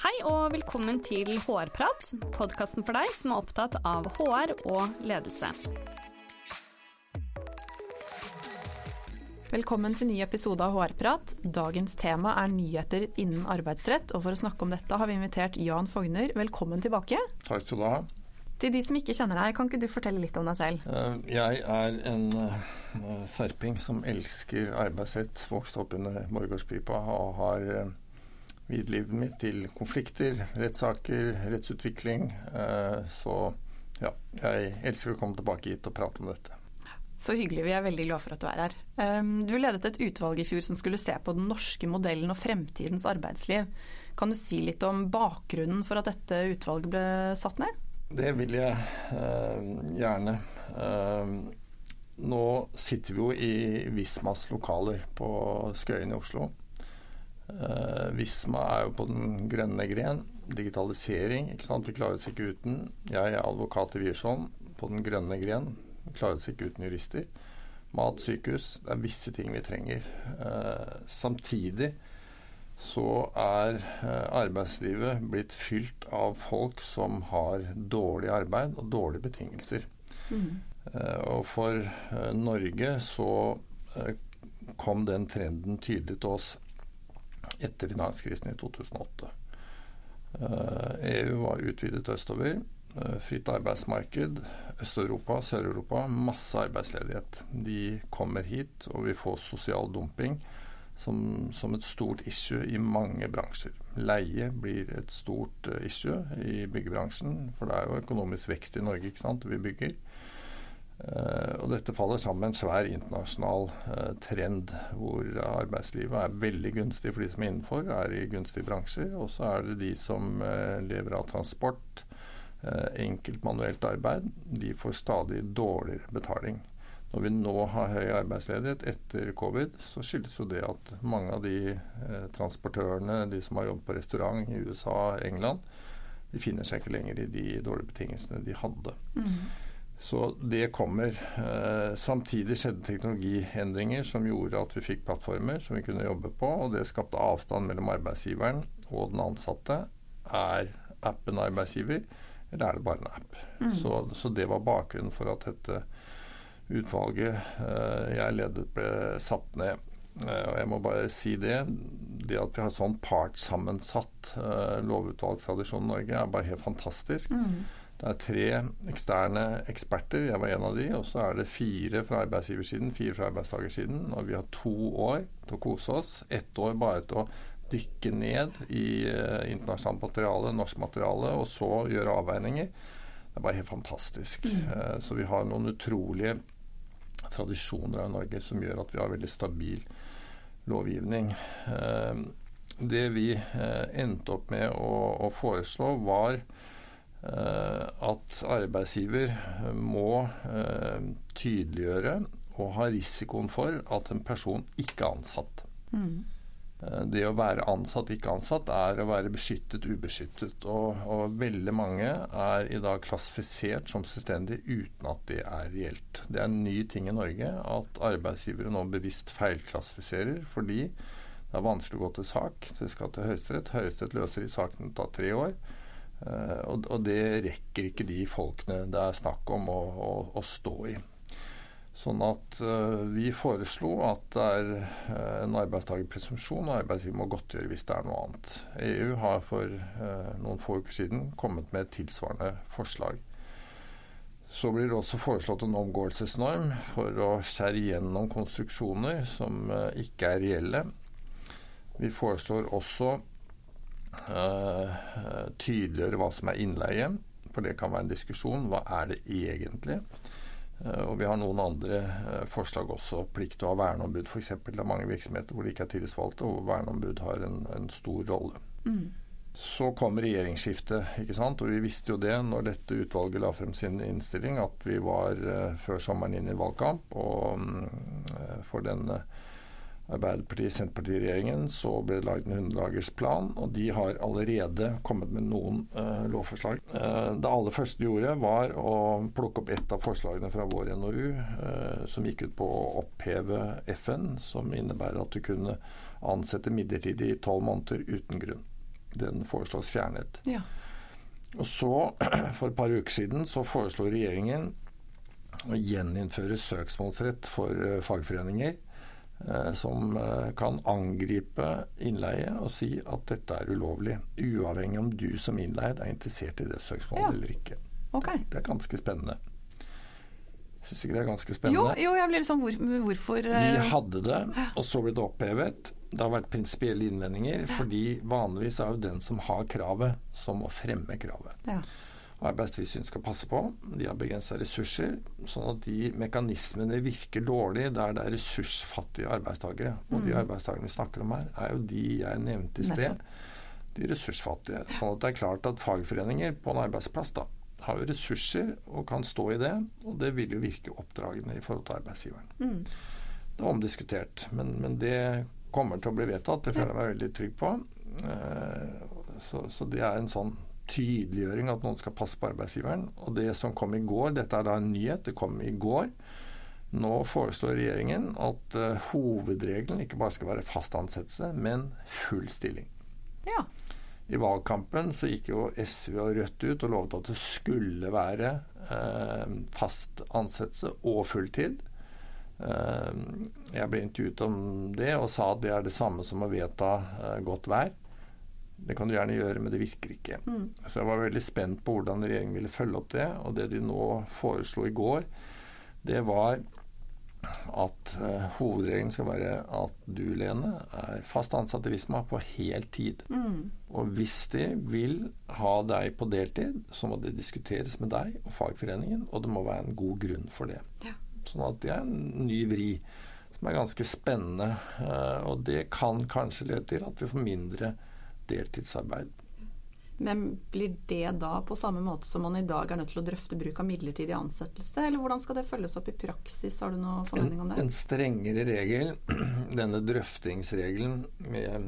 Hei og velkommen til HR-prat, podkasten for deg som er opptatt av HR og ledelse. Velkommen til ny episode av HR-prat. Dagens tema er nyheter innen arbeidsrett, og for å snakke om dette har vi invitert Jan Fogner. Velkommen tilbake. Takk skal du ha. Til de som ikke kjenner deg, kan ikke du fortelle litt om deg selv? Eh, jeg er en uh, serping som elsker arbeidsrett. Vokste opp under Borgårdspipa og har uh, viet livet mitt til konflikter, rettssaker, rettsutvikling. Uh, så ja, jeg elsker å komme tilbake hit og prate om dette. Så hyggelig. Vi er veldig glad for at du er her. Um, du ledet et utvalg i fjor som skulle se på den norske modellen og fremtidens arbeidsliv. Kan du si litt om bakgrunnen for at dette utvalget ble satt ned? Det vil jeg uh, gjerne. Uh, nå sitter vi jo i Vismas lokaler på Skøyen i Oslo. Uh, Visma er jo på den grønne gren. Digitalisering, ikke sant. Vi klarer oss ikke uten. Jeg er advokat i Wiersholm på den grønne gren klarer oss ikke uten jurister. Mat, sykehus. Det er visse ting vi trenger. Uh, samtidig så er eh, arbeidslivet blitt fylt av folk som har dårlig arbeid og dårlige betingelser. Mm. Og for Norge så kom den trenden tydelig til oss etter finanskrisen i 2008. EU eh, e var utvidet østover. Eh, fritt arbeidsmarked, Øst-Europa, Sør-Europa, masse arbeidsledighet. De kommer hit, og vi får sosial dumping som, som, et stort issue i mange bransjer. Leie blir et stort uh, issue i byggebransjen, for det er jo økonomisk vekst i Norge, ikke sant, vi bygger. Uh, og dette faller sammen med en svær internasjonal uh, trend hvor arbeidslivet er veldig gunstig for de som er innenfor, er i gunstige bransjer. Og så er det de som lever av transport, Eh, enkelt manuelt arbeid, de får stadig dårligere betaling. Når vi nå har høy arbeidsledighet etter covid, så skyldes jo det at mange av de eh, transportørene, de som har jobbet på restaurant i USA, og England, de finner seg ikke lenger i de dårlige betingelsene de hadde. Mm. Så det kommer. Eh, samtidig skjedde teknologiendringer som gjorde at vi fikk plattformer som vi kunne jobbe på, og det skapte avstand mellom arbeidsgiveren og den ansatte. Er appen arbeidsgiver? eller er det bare en app? Mm. Så, så, det var bakgrunnen for at dette utvalget eh, jeg ledet, ble satt ned. Eh, og jeg må bare si det. Det at vi har sånn partssammensatt lovutvalgstradisjon i Norge, er bare helt fantastisk. Mm. Det er tre eksterne eksperter, jeg var en av de, og så er det fire fra arbeidsgiversiden, fire fra arbeidstakersiden. Og vi har to år til å kose oss. Ett år bare til å dykke ned i uh, internasjonalt materiale, norsk materiale, og så gjøre avveininger. Det er bare helt fantastisk. Mm. Uh, så vi har noen utrolige tradisjoner av Norge som gjør at vi har veldig stabil lovgivning. Uh, det vi endte opp med å, å foreslå, var at arbeidsgiver må tydeliggjøre og ha risikoen for at en person ikke er ansatt. Mm. Eh, det å være ansatt, ikke ansatt, er å være beskyttet, ubeskyttet. Og, og, veldig mange er i dag klassifisert som selvstendig uten at det er reelt. Det er en ny ting i Norge at arbeidsgivere nå bevisst feilklassifiserer fordi det er vanskelig å gå til sak. Det skal til Høyesterett. Høyesterett løser i saken tar tre år. Uh, og, og, det rekker ikke de folkene det er snakk om å, å, å stå i. Sånn at uh, vi foreslo at det er uh, en arbeidstakerpresumpsjon, og arbeidsgiver må godtgjøre hvis det er noe annet. EU har for uh, noen få uker siden kommet med et tilsvarende forslag. Så blir det også foreslått en omgåelsesnorm for å skjære gjennom konstruksjoner som ikke er reelle. Vi foreslår også tydeliggjøre hva som er innleie, for det kan være en diskusjon. Hva er det egentlig? Eh, og vi har noen andre eh, forslag også. Plikt til å ha verneombud f.eks. Det er mange virksomheter hvor det ikke er tillitsvalgte, og verneombud har en, en stor rolle. Mm. Så kom regjeringsskiftet, ikke sant? og vi visste jo det når dette utvalget la frem sin innstilling, at vi var før sommeren inn i valgkamp. Og um, for denne Arbeiderparti-Senterparti-regjeringen så ble det laget en 100-dagersplan, og de har allerede kommet med noen uh, lovforslag. Uh, det aller første de gjorde, var å plukke opp ett av forslagene fra vår NOU, uh, eh, som gikk ut på å oppheve FN, som innebærer at du kunne ansette midlertidig i tolv måneder uten grunn. Den foreslås fjernet. Ja. Og så, for et par uker siden, så foreslo regjeringen å gjeninnføre søksmålsrett for fagforeninger som uh, kan angripe innleie og si at dette er ulovlig, uavhengig om du som innleid er interessert i det søksmålet Ja. eller ikke. Okay. Det er ganske spennende. Syns ikke det er ganske spennende? jo, jeg blir litt sånn hvor, hvorfor Vi eh, hadde det, og så ble det opphevet. Det har vært prinsipielle innvendinger, fordi vanligvis er jo den som har kravet, som må fremme kravet. ja. Arbeidstilsynet skal passe på. De har begrensa ressurser, sånn at de mekanismene virker dårlig der det er ressursfattige arbeidstakere. Og de arbeidstakerne vi snakker om her, er jo de jeg nevnte i sted. De ressursfattige. Sånn at det er klart at fagforeninger på en arbeidsplass da, har jo ressurser og kan stå i det, og det vil jo virke oppdragende i forhold til arbeidsgiveren. Mm. Det er omdiskutert, men, men det kommer til å bli vedtatt. Det føler jeg meg veldig trygg på. Eh, Så, så det er en sånn tydeliggjøring at noen skal passe på arbeidsgiveren. Og det som kom i går, dette er da en nyhet, det kom i går. Nå foreslår regjeringen at uh, hovedregelen ikke bare skal være fast ansettelse, men full stilling. ja. I valgkampen så gikk jo SV og Rødt ut og lovet at det skulle være uh, fast ansettelse og fulltid. Eh, jeg ble intervjuet om det og sa at det er det samme som å vedta godt vær. Det kan du gjerne gjøre, men det virker ikke. Mm. Så jeg var veldig spent på hvordan regjeringen ville følge opp det. Og det de nå foreslo i går, det var at uh, hovedregelen skal være at du, Lene, er fast ansatt i Visma på hel tid. Mm. Og hvis de vil ha deg på deltid, så må det diskuteres med deg og fagforeningen, og det må være en god grunn for det. Ja. Sånn at det er en ny vri som er ganske spennende, uh, og det kan kanskje lede til at vi får mindre deltidsarbeid. Men blir det da på samme måte som man i dag er nødt til å drøfte bruk av midlertidig ansettelse, eller hvordan skal det følges opp i praksis? Har du noen formening om det? en strengere regel, denne drøftingsregelen med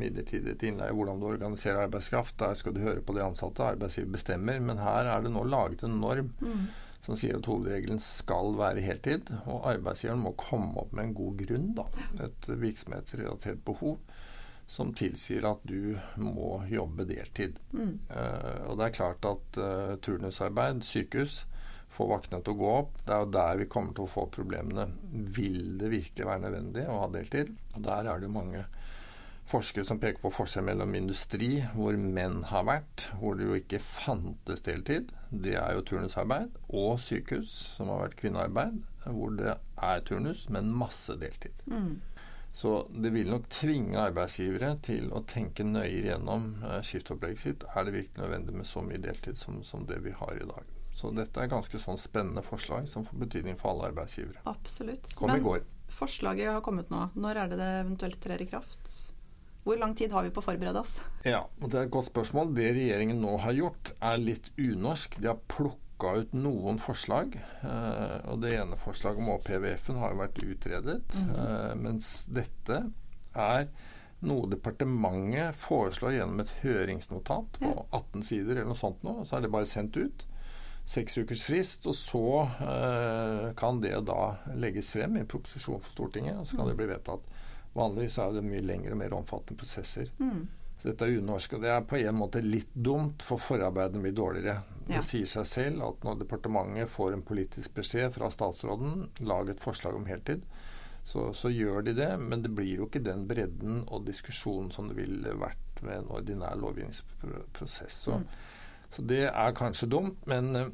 midlertidig innleie, hvordan du organiserer arbeidskraft, der skal du høre på de ansatte, arbeidsgiver bestemmer, men her er det nå laget en norm Mm. som sier at hovedregelen skal være heltid, og arbeidsgiveren må komme opp med en god grunn, da. Et virksomhetsrelatert behov som tilsier at du må jobbe deltid. Mm. Uh, og det er klart at uh, turnusarbeid, sykehus, får vaktene til å gå opp. Det er jo der vi kommer til å få problemene. Vil det virkelig være nødvendig å ha deltid? Der er det jo mange forskere som peker på forskjell mellom industri, hvor menn har vært, hvor det jo ikke fantes deltid, det er jo turnusarbeid, og sykehus, som har vært kvinnearbeid, hvor det er turnus, men masse deltid. Mm. Så det vil nok tvinge arbeidsgivere til å tenke nøyere gjennom eh, skiftopplegget sitt. Er det virkelig nødvendig med så mye deltid som, som det vi har i dag? Så dette er ganske sånn spennende forslag som får betydning for alle arbeidsgivere. Absolutt. Kom i går. forslaget har kommet nå. Når er det det eventuelt trer i kraft? Hvor lang tid har vi på å forberede oss? Ja, og det er et godt spørsmål. Det regjeringen nå har gjort, er litt unorsk. De har plukka ut noen forslag. eh, og det ene forslaget om å oppheve F-en har jo vært utredet. eh, mens dette er noe departementet foreslår gjennom et høringsnotat på 18 sider eller noe sånt nå. Så er det bare sendt ut. Seks ukers frist, og så eh, kan det da legges frem i en proposisjon for Stortinget, og så kan det bli vedtatt. Vanligvis er det mye lengre og mer omfattende prosesser. Mm. Så dette er unorsk, og det er på en måte litt dumt, for forarbeidene blir dårligere. Ja. Det sier seg selv at når departementet får en politisk beskjed fra statsråden, lag et forslag om heltid, så, så gjør de det, men det blir jo ikke den bredden og diskusjonen som det ville vært med en ordinær lovgivningsprosess. Så, så det er kanskje dumt, men eh,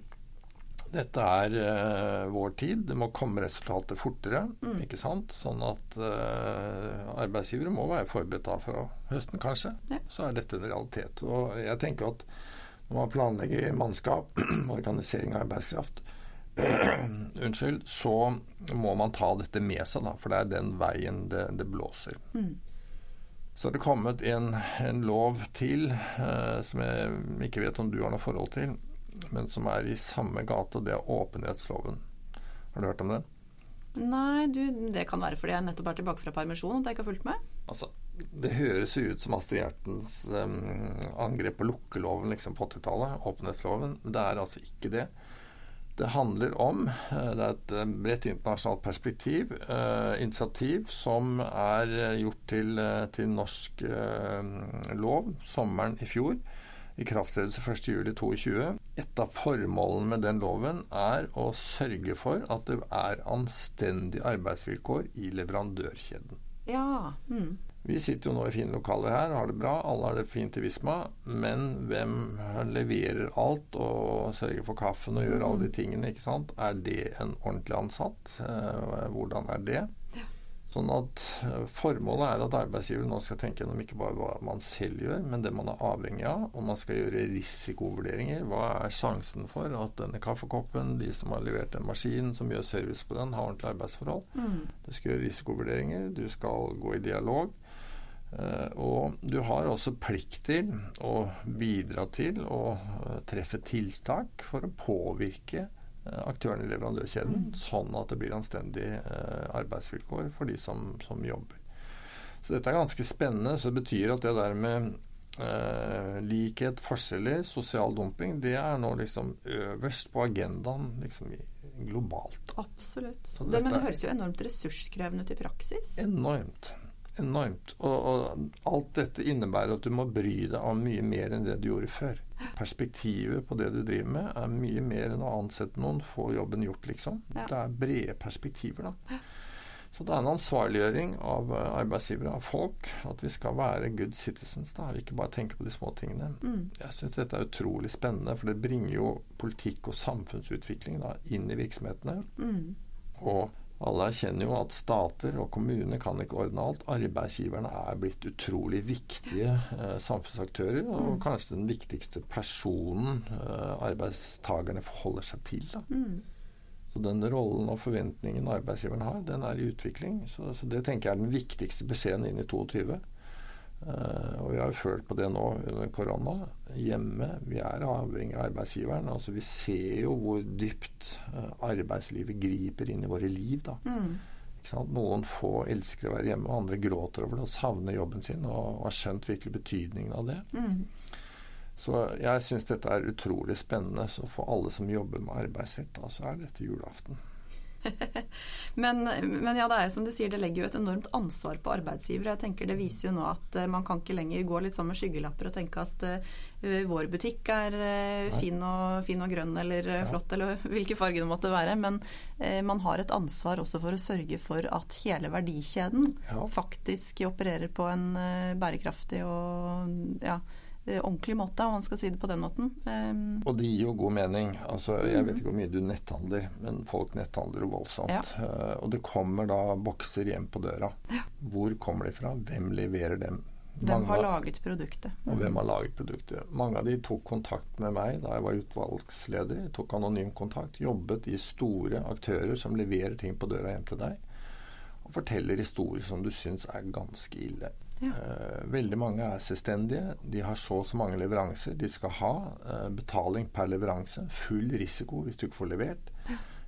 dette er uh, vår tid. Det må komme resultater fortere, ikke sant? Sånn at uh, arbeidsgivere må være forberedt da fra høsten, kanskje. Ja. Så er dette en realitet. Og jeg tenker at når man planlegger mannskap, organisering av arbeidskraft, unnskyld, så må man ta dette med seg, da, for det er den veien det, det blåser. Mm. Så har det kommet en, en lov til eh, som jeg ikke vet om du har noe forhold til, men som er i samme gate, det er åpenhetsloven. Har du hørt om den? Nei, du, det kan være fordi jeg nettopp er tilbake fra permisjon at jeg ikke har fulgt med. Altså, det høres jo ut som Astrid Gjertens um, angrep på lukkeloven liksom på 80-tallet, åpenhetsloven. Men det er altså ikke det. Det handler om eh, Det er et eh, bredt internasjonalt perspektiv. Eh, initiativ som er eh, gjort til, eh, til norsk eh, lov sommeren i fjor. Ikrafttredelse 1.7.22. Et av formålene med den loven er å sørge for at det er anstendige arbeidsvilkår i leverandørkjeden. Ja. Mm. Vi sitter jo nå i fine lokaler her og har det bra. Alle har det fint i Visma. Men hvem leverer alt og sørger for kaffen og gjør alle de tingene? ikke sant? Er det en ordentlig ansatt? Eh, Hvordan er det? Sånn at eh, Formålet er at arbeidsgiver nå skal tenke gjennom ikke bare hva man selv gjør, men det man er avhengig av. Og man skal gjøre risikovurderinger. Hva er sjansen for at denne kaffekoppen, de som har levert en maskin som gjør service på den, har ordentlige arbeidsforhold? Mm. Du skal gjøre risikovurderinger, du skal gå i dialog. Eh, og du har også plikt til å bidra til å eh, treffe tiltak for å påvirke aktørene i leverandørkjeden, sånn at det blir anstendige eh, arbeidsvilkår for de som, som jobber. Så dette er ganske spennende. Så det betyr at det der med eh, likhet, forskjeller, sosial dumping, det er nå liksom øverst på agendaen liksom globalt. Absolutt. Det, men det høres jo enormt ressurskrevende ut i praksis. Enormt. Enormt. Og, og alt dette innebærer at du må bry deg om mye mer enn det du gjorde før. Perspektivet på det du driver med, er mye mer enn å ansette noen, få jobben gjort, liksom. Ja. Det er brede perspektiver, da. Så det er en ansvarliggjøring av eh, arbeidsgivere, av folk, at vi skal være good citizens, da. Ikke bare tenke på de små tingene. Mm. Jeg syns dette er utrolig spennende, for det bringer jo politikk og samfunnsutvikling da, inn i virksomhetene. Mm. Og alle erkjenner jo at stater og kommuner kan ikke ordne alt. Arbeidsgiverne er blitt utrolig viktige eh, samfunnsaktører, og kanskje den viktigste personen eh, arbeidstakerne forholder seg til. Da. Mm. Så den rollen og forventningen arbeidsgiveren har, den er i utvikling. Så, så det tenker jeg er den viktigste beskjeden inn i 22. Eh, og vi har jo følt på det nå under korona. Hjemme. Vi er avhengig av arbeidsgiveren. Altså Vi ser jo hvor dypt eh, arbeidslivet griper inn i våre liv. da. Mm. Noen få elsker å være hjemme, og andre gråter over det og savner jobben sin og, og har skjønt virkelig betydningen av det. Mm. Så jeg syns dette er utrolig spennende. Så for alle som jobber med arbeidsrett, da, så er dette julaften. Men, men ja, det er som du sier, det legger jo et enormt ansvar på arbeidsgivere. Jeg tenker Det viser jo nå at eh, man kan ikke lenger gå litt sånn med skyggelapper og tenke at uh, vår butikk er uh, fin, og, fin og grønn eller Ja. flott, eller hvilke farger det måtte være. Men man har et ansvar også for å sørge for at hele verdikjeden Ja. faktisk opererer på en bærekraftig og ja, ordentlig måte, om man skal si det på den måten. Um, Og det gir jo god mening. Altså, jeg vet ikke hvor mye du netthandler, men folk netthandler jo voldsomt. Ja. Uh, og det kommer da bokser hjem på døra. Hvor kommer de fra? Hvem leverer dem? hvem har laget produktet? Og hvem har laget produktet. Mange av de tok kontakt med meg da jeg var utvalgsleder. Tok anonym kontakt. Jobbet i store aktører som leverer ting på døra hjem til deg. Og forteller historier som du syns er ganske ille. Ja. Eh, veldig mange er selvstendige. De har så og så mange leveranser. De skal ha eh, betaling per leveranse. Full risiko hvis du ikke får levert.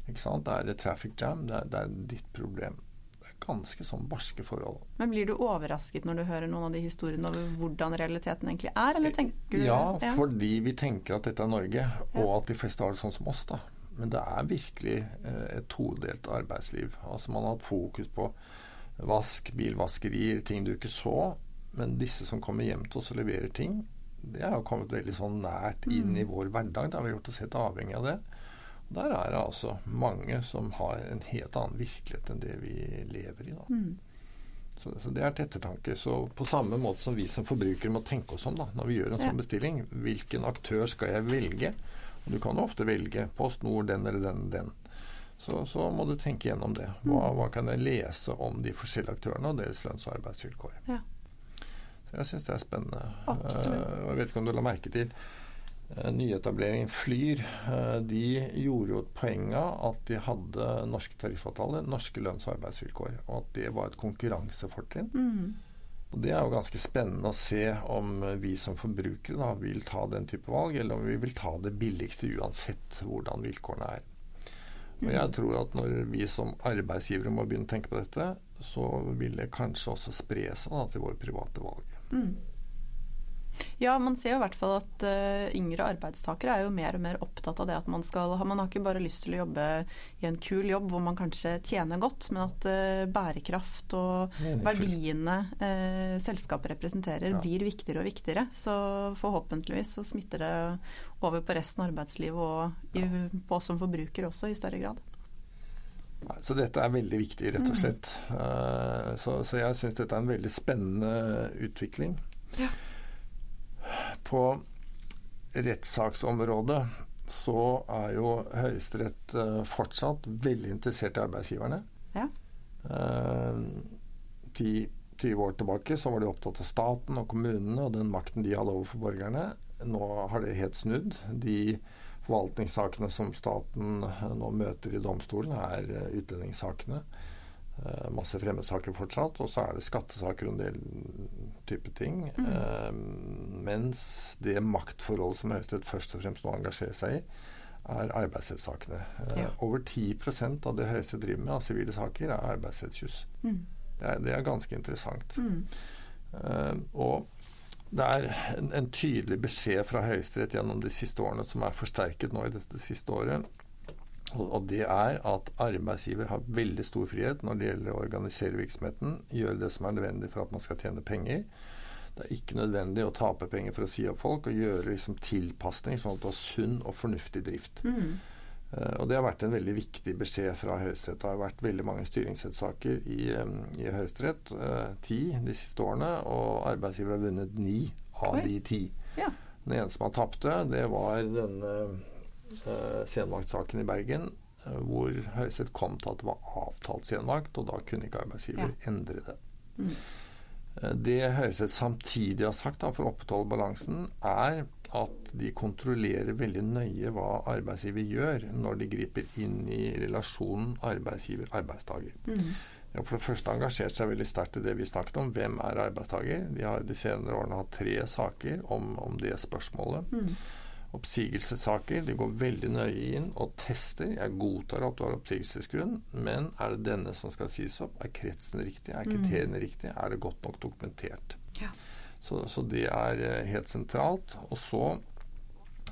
Ikke sant? Det er et traffic jam. Det er, det er ditt problem. Det er ganske sånn barske forhold. Men blir du overrasket når du hører noen av de historiene over hvordan realiteten egentlig er, eller tenker du Ja, fordi vi tenker at dette er Norge, og at de fleste har det sånn som oss. da. Men det er virkelig eh, et todelt arbeidsliv. Altså Man har hatt fokus på vask, bilvaskerier, ting du ikke så. Men disse som kommer hjem til oss og leverer ting, det har kommet veldig sånn nært inn i vår hverdag. Da har vi gjort oss helt avhengig av det. Og Der er det altså mange som har en helt annen virkelighet enn det vi lever i. da. Mm. Så, så det er til ettertanke. Så på samme måte som vi som forbrukere må tenke oss om da, når vi gjør en Ja. sånn bestilling. Hvilken aktør skal jeg velge? Og du kan jo ofte velge Post Nord, den eller den, den. Så, så må du tenke gjennom det. Hva, hva kan jeg lese om de forskjellige aktørene og deres lønns- og arbeidsvilkår? Ja. Så jeg syns det er spennende. Absolutt. Uh, jeg vet ikke om du la merke til uh, nyetableringen Flyr. Uh, de gjorde jo et poeng av at de hadde norske tariffavtaler, norske lønns- og arbeidsvilkår. Og at det var et konkurransefortrinn. Mm. Og Det er jo ganske spennende å se om vi som forbrukere da vil ta den type valg, eller om vi vil ta det billigste uansett hvordan vilkårene er. Og jeg tror at når vi som arbeidsgivere må begynne å tenke på dette, så vil det kanskje også spre seg da, til våre private valg. Mm. Ja, man ser jo i hvert fall at uh, yngre arbeidstakere er jo mer og mer opptatt av det at man skal Man har ikke bare lyst til å jobbe i en kul jobb hvor man kanskje tjener godt, men at uh, bærekraft og verdiene uh, selskapet representerer, ja. blir viktigere og viktigere. Så forhåpentligvis så smitter det over på resten av arbeidslivet og i, på oss som forbrukere også i større grad. Så dette er veldig viktig, rett og mm. slett. Mm. Så, så, jeg syns dette er en veldig spennende utvikling. Ja på rettssaksområdet så er jo Høyesterett uh, fortsatt veldig interessert i arbeidsgiverne. Ja. Uh, ti, 20 år tilbake så var de opptatt av staten og kommunene og den makten de hadde overfor borgerne. Nå har det helt snudd. De forvaltningssakene som staten eh, nå møter i domstolen, er utlendingssakene. Uh, masse fremmedsaker fortsatt. Og så er det skattesaker og en del type ting. Mm. Eh, mens det maktforholdet som Høyesterett først og fremst nå engasjerer seg i, er arbeidsrettssakene. Eh, ja. Over 10 av det Høyesterett driver med av sivile saker, er arbeidsrettsjuss. Mm. Det, det, er ganske interessant. Mm. og det er en, en tydelig beskjed fra Høyesterett gjennom de siste årene, som er forsterket nå i dette siste året, og det er at arbeidsgiver har veldig stor frihet når det gjelder å organisere virksomheten, gjøre det som er nødvendig for at man skal tjene penger. Det er ikke nødvendig å tape penger for å si opp folk, og gjøre liksom tilpasning sånn at du har sunn og fornuftig drift. Mm. Uh, og Det har vært en veldig viktig beskjed fra Høyesterett. Det har vært veldig mange styringsrettssaker i, um, i Høyesterett, uh, ti de siste årene, og arbeidsgiver har vunnet ni av Oi. de ti. Ja. Den eneste som har tapte, det var denne eh, senvaktsaken i Bergen, eh, hvor Høyesterett kom til at det var avtalt senvakt, og da kunne ikke arbeidsgiver ja. endre det. Mm. Eh, det Høyesterett samtidig har sagt da, for å opprettholde balansen, er at de kontrollerer veldig nøye hva arbeidsgiver gjør når de griper inn i relasjonen arbeidsgiver-arbeidstaker. Mm. De har for det første engasjert seg veldig sterkt i det vi snakket om. Hvem er arbeidstaker? De har de senere årene hatt tre saker om, om det spørsmålet. Mm oppsigelsessaker. De går veldig nøye inn og tester. Jeg godtar at du har oppsigelsesgrunn, men er det denne som skal sies opp? Er kretsen riktig? Er kriteriene mm. riktige? Er det godt nok dokumentert? Ja. Så, så, det er eh, helt sentralt. Og så,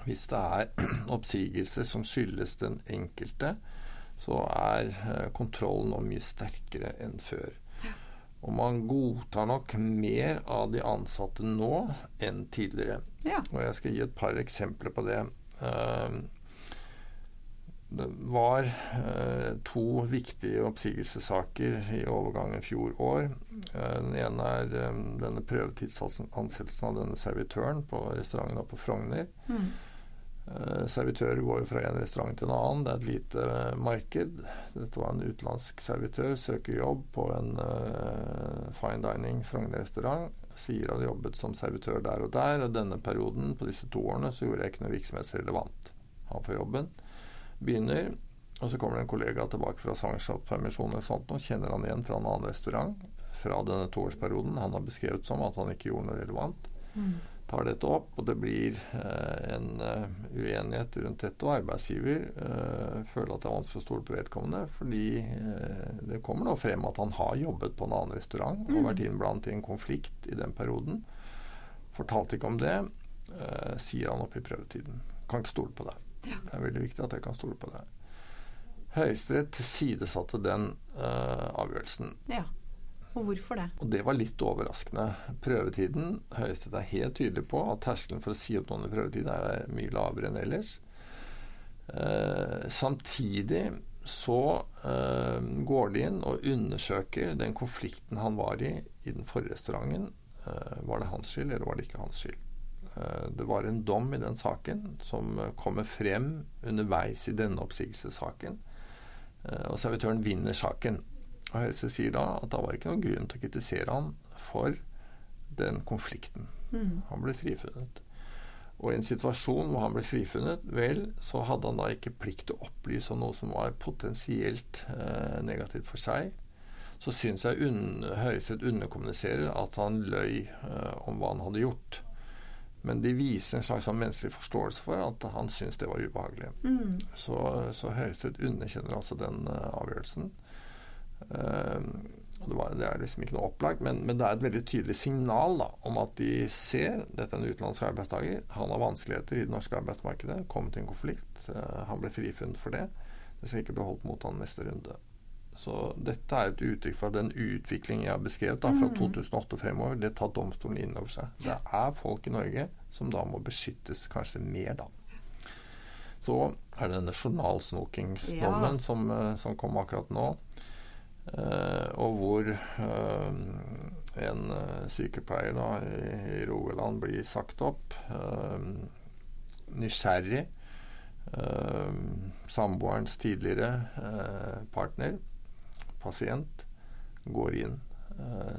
hvis det er oppsigelser som skyldes den enkelte, så er eh, kontrollen nå mye sterkere enn før. Og man godtar nok mer av de ansatte nå enn tidligere. Ja. Og jeg skal gi et par eksempler på det. Uh, det var uh, to viktige oppsigelsessaker i overgangen fjor år. Uh, den ene er denne prøvetidsansettelsen av denne servitøren på restauranten oppe på Frogner. Mm. Servitører går jo fra en restaurant til en annen. Det er et lite marked. Dette var en utenlandsk servitør, søker jobb på en fine dining Frogner-restaurant. Sier han jobbet som servitør der og der, og denne perioden, på disse to årene, så gjorde jeg ikke noe virksomhetsrelevant. Han får jobben. Begynner, og så kommer det en kollega tilbake fra svangerskapspermisjon eller sånt, og kjenner han igjen fra en annen restaurant fra denne toårsperioden han har beskrevet som at han ikke gjorde noe relevant. Mm tar dette opp, og det blir eh, en uh, uenighet rundt dette, og arbeidsgiver uh, føler at det er vanskelig å stole på vedkommende, fordi uh, det kommer nå frem at han har jobbet på en annen restaurant mm. og vært innblandet i en konflikt i den perioden. Fortalte ikke om det, sier han opp i prøvetiden. Kan ikke stole på deg. Det er veldig viktig at jeg kan stole på deg. Høyesterett tilsidesatte den avgjørelsen. Ja. Og hvorfor det? Og Det var litt overraskende. Prøvetiden Høyesterett er helt tydelig på at terskelen for å si opp noen i prøvetiden er mye lavere enn ellers. Eh, samtidig så eh, går de inn og undersøker den konflikten han var i i den forrige restauranten. Eh, var det hans skyld, eller var det ikke hans skyld? Eh, det var en dom i den saken som kommer frem underveis i denne oppsigelsessaken. Eh, og servitøren vinner saken. Og Høyesterett sier da at da var det ikke noen grunn til å kritisere han for den konflikten. Mm. Han ble frifunnet. Og i en situasjon hvor han ble frifunnet, vel, så hadde han da ikke plikt til å opplyse om noe som var potensielt eh, negativt for seg. Så syns jeg un Høyesterett underkommuniserer at han løy eh, om hva han hadde gjort. Men de viser en slags sånn menneskelig forståelse for at han syns det var ubehagelig. Mm. Så, så Høyesterett underkjenner altså den eh, avgjørelsen. Eh, Det, var, det, er liksom ikke noe opplagt, men, men, det er et veldig tydelig signal da, om at de ser dette er en utenlandsk arbeidstaker. Han har vanskeligheter i det norske arbeidsmarkedet, kommet i en konflikt. Uh, han ble frifunnet for det. Det skal ikke bli holdt mot han neste runde. Så dette er et uttrykk for den utviklingen jeg har beskrevet da, fra 2008 og fremover. Det tar domstolen inn over seg. Det er folk i Norge som da må beskyttes kanskje mer, da. Så er det denne journalsnokingsdommen ja. som, eh, som kom akkurat nå. Uh, og hvor uh, en uh, sykepleier da, i, Rogaland blir sagt opp. nysgjerrig. samboerens tidligere partner, pasient, går inn,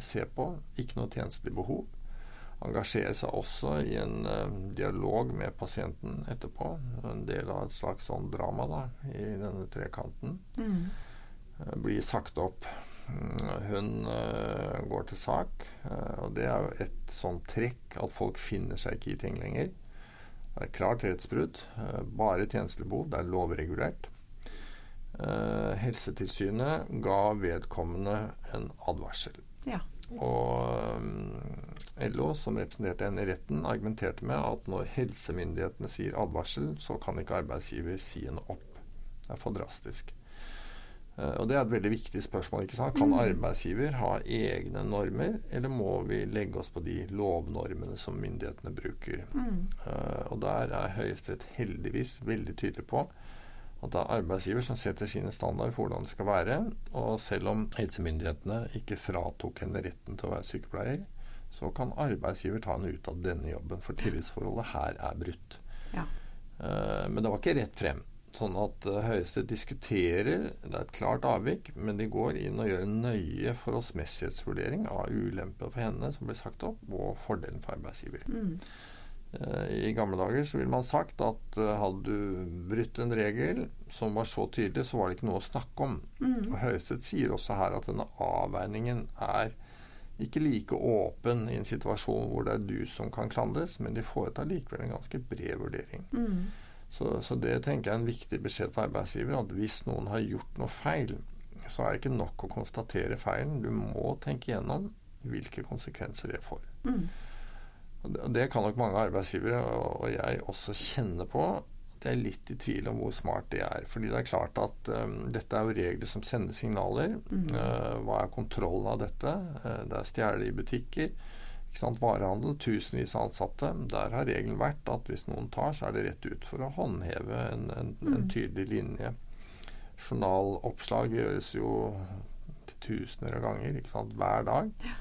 ser på. Ikke noe tjenestelig behov. Engasjerer seg også i en dialog med pasienten etterpå. En del av et slags sånn drama da, i denne trekanten. Mm. Eh, blir sagt opp. Hun uh, går til sak, uh, og det er jo et sånt trekk at folk finner seg ikke i ting lenger. Det er klart rettsbrudd. Uh, bare tjenestebehov. Det er lovregulert. helsetilsynet ga vedkommende en advarsel. Ja. Og LO, som representerte henne i retten, argumenterte med at når helsemyndighetene sier advarsel, så kan ikke arbeidsgiver si henne opp. Det er for drastisk. Eh, og Det er et veldig viktig spørsmål. ikke sant? Kan mm. arbeidsgiver ha egne normer, eller må vi legge oss på de lovnormene som myndighetene bruker? Mm. Uh, og Der er Høyesterett heldigvis veldig tydelig på at det er arbeidsgiver som setter sine standarder for hvordan det skal være. Og selv om helsemyndighetene ikke fratok henne retten til å være sykepleier, så kan arbeidsgiver ta henne ut av denne jobben, for tillitsforholdet her er brutt. Ja. Uh, men det var ikke rett frem. Sånn at uh, Høyesterett diskuterer, det er et klart avvik, men de går inn og gjør en nøye forholdsmessighetsvurdering av ulemper for henne som blir sagt opp, og fordelen for arbeidsgiver. Mm. Uh, I gamle dager så ville man sagt at uh, hadde du brutt en regel som var så tydelig, så var det ikke noe å snakke om. Mm. Og Høyesterett sier også her at denne avveiningen er ikke like åpen i en situasjon hvor det er du som kan klandres, men de foretar likevel en ganske bred vurdering. Mm. Så, så, det tenker jeg er en viktig beskjed til arbeidsgiver. At hvis noen har gjort noe feil, så er det ikke nok å konstatere feilen. Du må tenke gjennom hvilke konsekvenser det får. Mm. Og det, det, kan nok mange arbeidsgivere, og, og jeg også, kjenne på. At Jeg er litt i tvil om hvor smart det er. Fordi det er klart at um, dette er jo regler som sender signaler. Mm. Uh, hva er kontrollen av dette? Uh, det er stjele i butikker varehandel, tusenvis av ansatte. Der har regelen vært at hvis noen tar, så er det rett ut for å håndheve en, en, mm. en tydelig linje. Journaloppslag gjøres jo til tusener av ganger ikke sant, hver dag. Ja.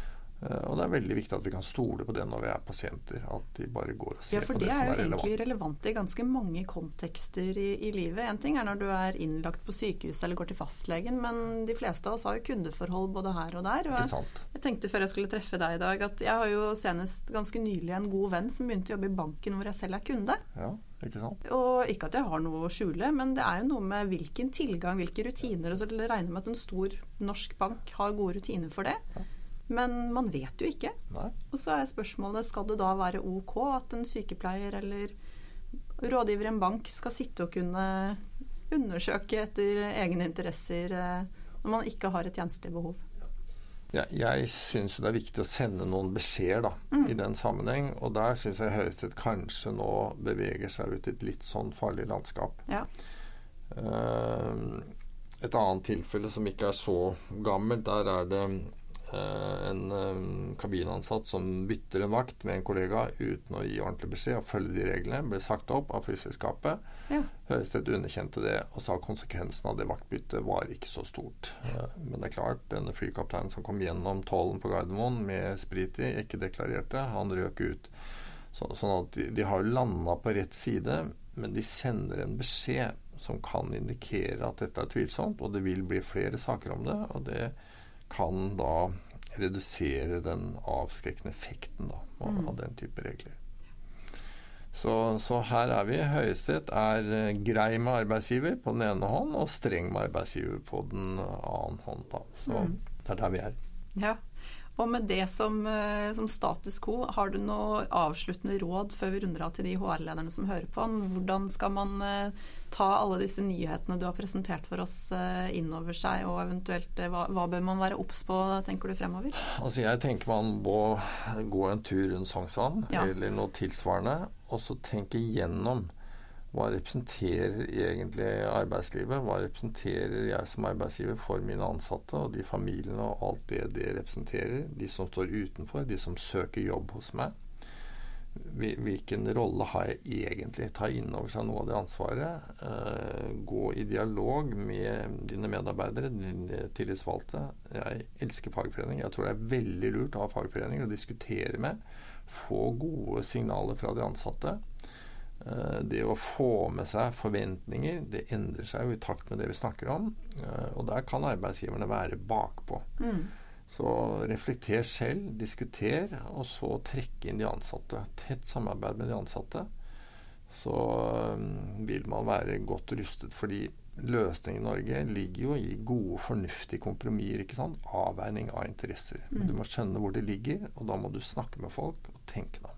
Eh, og det er veldig viktig at vi kan stole på det når vi er pasienter. At de bare går og ser ja, på det, som er relevant. For det er jo egentlig relevant i ganske mange kontekster i, i, livet. En ting er når du er innlagt på sykehus eller går til fastlegen, men de fleste av oss har jo kundeforhold både her og der. Og jeg, jeg, tenkte før jeg skulle treffe deg i dag at jeg har jo senest ganske nylig en god venn som begynte å jobbe i banken hvor jeg selv er kunde. Ja, ikke sant? Og ikke at jeg har noe å skjule, men det er jo noe med hvilken tilgang, hvilke rutiner. Og så regner med at en stor norsk bank har gode rutiner for det. Ja. Men man vet jo ikke. Nei. Og så er spørsmålet skal det da være ok at en sykepleier eller rådgiver i en bank skal sitte og kunne undersøke etter egne interesser eh, når man ikke har et tjenestelig behov? Ja, jeg syns det er viktig å sende noen beskjeder mm. i den sammenheng. Og der syns jeg Høyesterett kanskje nå beveger seg ut i et litt sånn farlig landskap. Ja. Uh, et annet tilfelle som ikke er så gammelt, der er det en um, kabinansatt som bytter en vakt med en kollega uten å gi ordentlig beskjed og følge de reglene, ble sagt opp av flyselskapet. Ja. Høyesterett underkjente det og sa konsekvensen av det vaktbyttet var ikke så stort. Uh, men det er klart, denne flykapteinen som kom gjennom tollen på Gardermoen med sprit i, ikke deklarerte, han røk ut. Så, sånn at de, de har landa på rett side, men de sender en beskjed som kan indikere at dette er tvilsomt, og det vil bli flere saker om det. og det kan da redusere den avskrekkende effekten da, av, mm. den type regler. Så, så, her er vi. Høyesterett er eh, grei med arbeidsgiver på den ene hånd, og streng med arbeidsgiver på den annen hånd. Da. Så mm. det er der vi er. Ja, Og med det som, eh, som, status quo, har du noe avsluttende råd før vi runder av til de HR-lederne som hører på? Hvordan skal man eh, ta alle disse nyhetene du har presentert for oss eh, innover seg, og eventuelt hva, hva bør man være obs på, tenker du fremover? Altså jeg tenker man må gå en tur rundt Sognsvann ja. eller noe tilsvarende, og så tenke gjennom hva representerer egentlig arbeidslivet? Hva representerer jeg som arbeidsgiver for mine ansatte og de familiene og alt det det representerer? De som står utenfor, de som søker jobb hos meg. Hvilken rolle har jeg egentlig? Ta inn over seg noe av det ansvaret. Uh, gå i dialog med dine medarbeidere, dine tillitsvalgte. Jeg elsker fagforeninger. Jeg tror det er veldig lurt å ha fagforeninger å diskutere med. Få gode signaler fra de ansatte. Eh, det å få med seg forventninger, det endrer seg jo i takt med det vi snakker om. Eh, og der kan arbeidsgiverne være bakpå. Mm. Så reflekter selv, diskuter, og så trekke inn de ansatte. Tett samarbeid med de ansatte. Så mm, vil man være godt rustet. Fordi løsningen i Norge ligger jo i gode, fornuftige kompromisser. ikke sant? Avveining av interesser. Men du mm. må skjønne hvor det ligger, og da må du snakke med folk og tenke dem.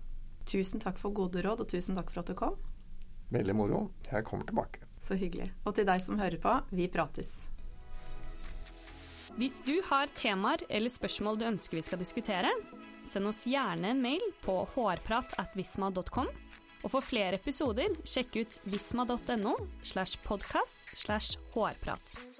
Tusen takk for gode råd, og tusen takk for at du kom. Veldig moro. Jeg kommer tilbake. Så hyggelig. Og til deg som hører på, vi prates. Hvis du har temaer eller spørsmål du ønsker vi skal diskutere, send oss gjerne en mail på hårpratatvisma.com. Og for flere episoder, sjekk ut visma.no slash podkast slash hårprat.